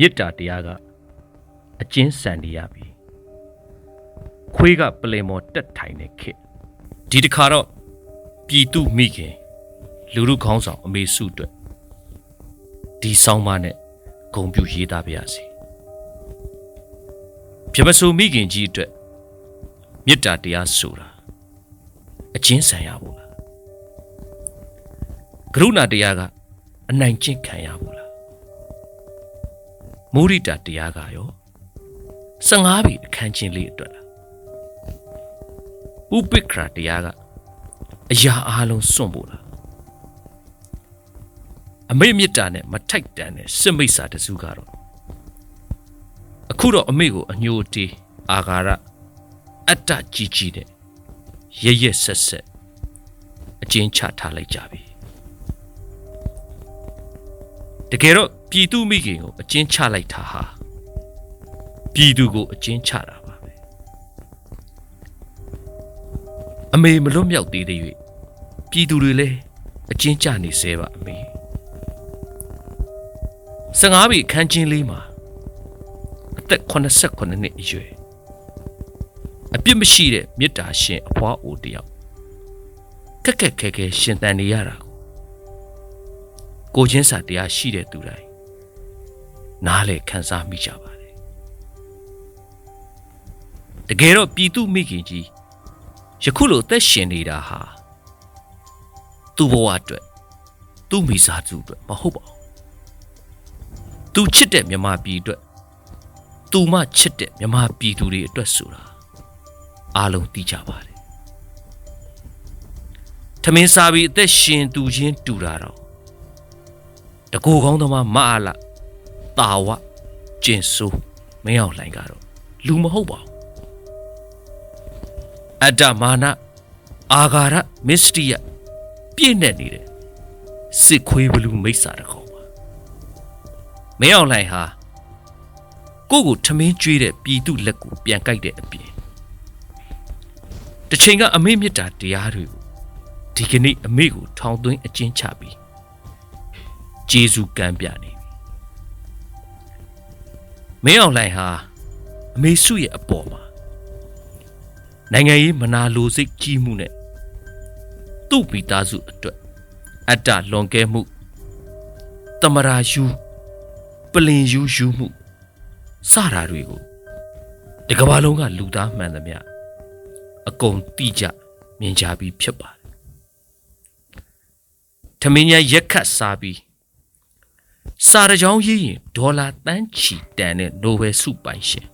မေတ္တာတရားကအကျဉ်းဆန်နေရပြီခွေးကပလင်မော်တက်ထိုင်နေခေတ်ဒီတစ်ခါတော့ပြည်သူမိခင်လူလူခေါင်းဆောင်အမေစုအတွက်ဒီဆောင်းပါးနဲ့ဂုံပြူရေးသားပါရစေပြမဆိုမိခင်ကြီးအတွက်မေတ္တာတရားဆိုတာအကျဉ်းဆန်ရဖို့လားကရုဏာတရားကအနိုင်ကျင့်ခံရဖို့လား မုရိတာတရားကရော15ပြီအခန်းချင်းလေးအတွက်လားဥပိ္ပခရာတရားကအရာအလုံးစွန့်ဖို့လားအမေမေတ္တာနဲ့မထိုက်တန်တဲ့စစ်မိတ်စာတစုကတော့အခုတော့အမေကိုအညိုတေးအာဃာရအတ္တကြီးကြီးတဲ့ရရဆက်ဆက်အကျဉ်းချထားလိုက်ကြပြီ တကယ်တော့ပြည်သူမိခင်ကိုအကျဉ်းချလိုက်တာဟာပြည်သူကိုအကျဉ်းချတာပါပဲအမေမလွတ်မြောက်သေးတဲ့၍ပြည်သူတွေလည်းအကျဉ်းချနေသေးပါအမေ15ပြီခန်းချင်းလေးမှာအသက်89နှစ်အရွယ်အပြစ်မရှိတဲ့မေတ္တာရှင်အဖွားအိုတယောက်ခက်ခက်ခဲခဲရှင်တန်နေရတာ ကိုကိုချင်းစာတရားရှိတဲ့သူတိုင်းနားလေခံစားမိကြပါတယ်တကယ်တော့ပြည်သူမိခင်ကြီးယခုလိုသက်ရှင်နေတာဟာသူ့ဘဝအတွက်သူ့မိသားစုအတွက်မဟုတ်ပါဘူးသူချစ်တဲ့မြမပြည်အတွက်သူမချစ်တဲ့မြမပြည်သူတွေအတွက်ဆိုတာအားလုံးသိကြပါတယ်ထမင်းစားပြီးအသက်ရှင်သူချင်းတူတာတော့ တကူကောင်းသမားမအားလားတာဝကျင်ဆိုးမင်းအောင်လှိုင်ကတော့လူမဟုတ်ပါဘူးအတ္တမာနအာဃာရမစ္စတိယပြည့်နေနေတဲ့စစ်ခွေးဘလူးမိစ္ဆာတကောင်ပါမင်းအောင်လှိုင်ဟာကိုကိုထမင်းကျွေးတဲ့ပြည်သူလက်ကိုပြန်ကြိုက်တဲ့အပြင်တစ်ချိန်ကအမေမြတ်တာတရားတွေကိုဒီကနေ့အမေကိုထောင်သွင်းအကျဉ်းချပြီး ဂျေဇူးကမ်းပြနေပြီမင်းအောင်လှိုင်ဟာအမေစုရဲ့အပေါ်မှာနိုင်ငံရေးမနာလိုစိတ်ကြီးမှုနဲ့သူ့မိသားစုအတွက်အတ္တလွန်ကဲမှုတမရာယူပလင်ယူယူမှုစတာတွေကိုတကဘာလုံးကလူသားမှန်သမျှအကုန်တိကျမြင်ကြပြီးဖြစ်ပါတယ်ထမင်းညာရက်ခတ်စားပြီး စာရကြောင်းရေးရင်ဒေါ်လာတန်းချီတန်တဲ့နိုဘယ်ဆုပိုင်ရှင်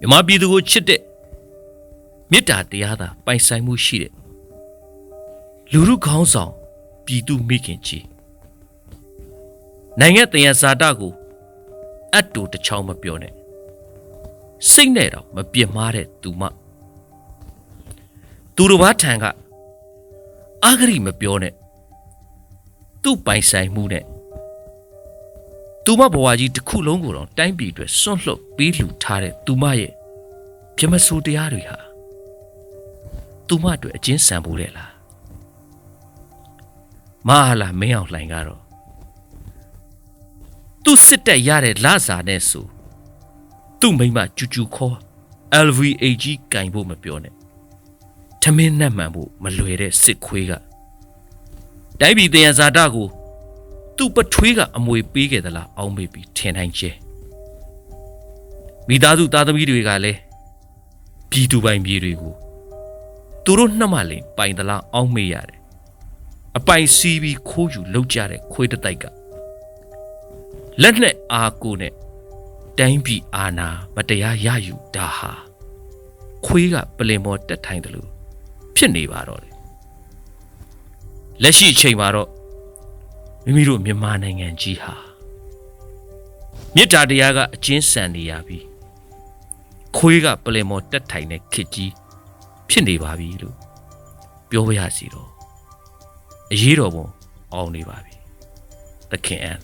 မြမပြည်သူကိုချစ်တဲ့မေတ္တာတရားသာပိုင်ဆိုင်မှုရှိတဲ့လူလူခေါင်းဆောင်ပြည်သူမိခင်ကြီးနိုင်ငံတည်ရဇာတကိုအတ်တူတစ်ချောင်းမပြောနဲ့စိတ်နဲ့တော့မပြစ်မှားတဲ့သူမသူတို့ဘာထံကအာဂရိမပြောနဲ့ သူ့ပိုင်ဆိုင်မှုနဲ့သူမဘဝကြီးတစ်ခုလုံးကိုတော့တိုင်းပြည်အတွက်စွန့်လှုပ်ပေးလှူထားတဲ့သူမရဲ့ပြမစိုးတရားတွေဟာသူမအတွက်အကျဉ်းဆန်ဖို့လေလားမဟာလာမင်းအောင်လှိုင်ကတော့သူစစ်တက်ရတဲ့လစာနဲ့ဆိုသူ့မိမကျူကျူခေါ် LVAG ကင်ဖို့မပြောနဲ့ထမင်းနဲ့မှန်ဖို့မလွယ်တဲ့စစ်ခွေးက တိုင်းပြည်တယံဇာတကိုသူ့ပထွေးကအမွေပေးခဲ့သလားအောင်းမေးပြီးထင်နိုင်ကျဲမိသားစုသားသမီးတွေကလည်းပြည်သူပိုင်ပြည်တွေကိုသူတို့နှမလိန်ပိုင်သလားအောင်းမေးရတယ်အပိုင်စီးပြီးခိုးယူလောက်ကြတဲ့ခွေးတတိုက်ကလက်နဲ့အာကိုနဲ့တိုင်းပြည်အာနာမတရားရယူတာဟာခွေးကပလင်မော်တက်ထိုင်တယ်လို့ဖြစ်နေပါတော့တယ် လက်ရှိအချိန်မှာတော့မိမိတို့မြန်မာနိုင်ငံကြီးဟာမေတ္တာတရားကအကျဉ်းဆန်နေရပြီခွေးကပလင်မော်တက်ထိုင်တဲ့ခစ်ကြီးဖြစ်နေပါပြီလို့ပြောပြရစီတော့အရေးတော်ပုံအောင်နေပါပြီသခင်အန်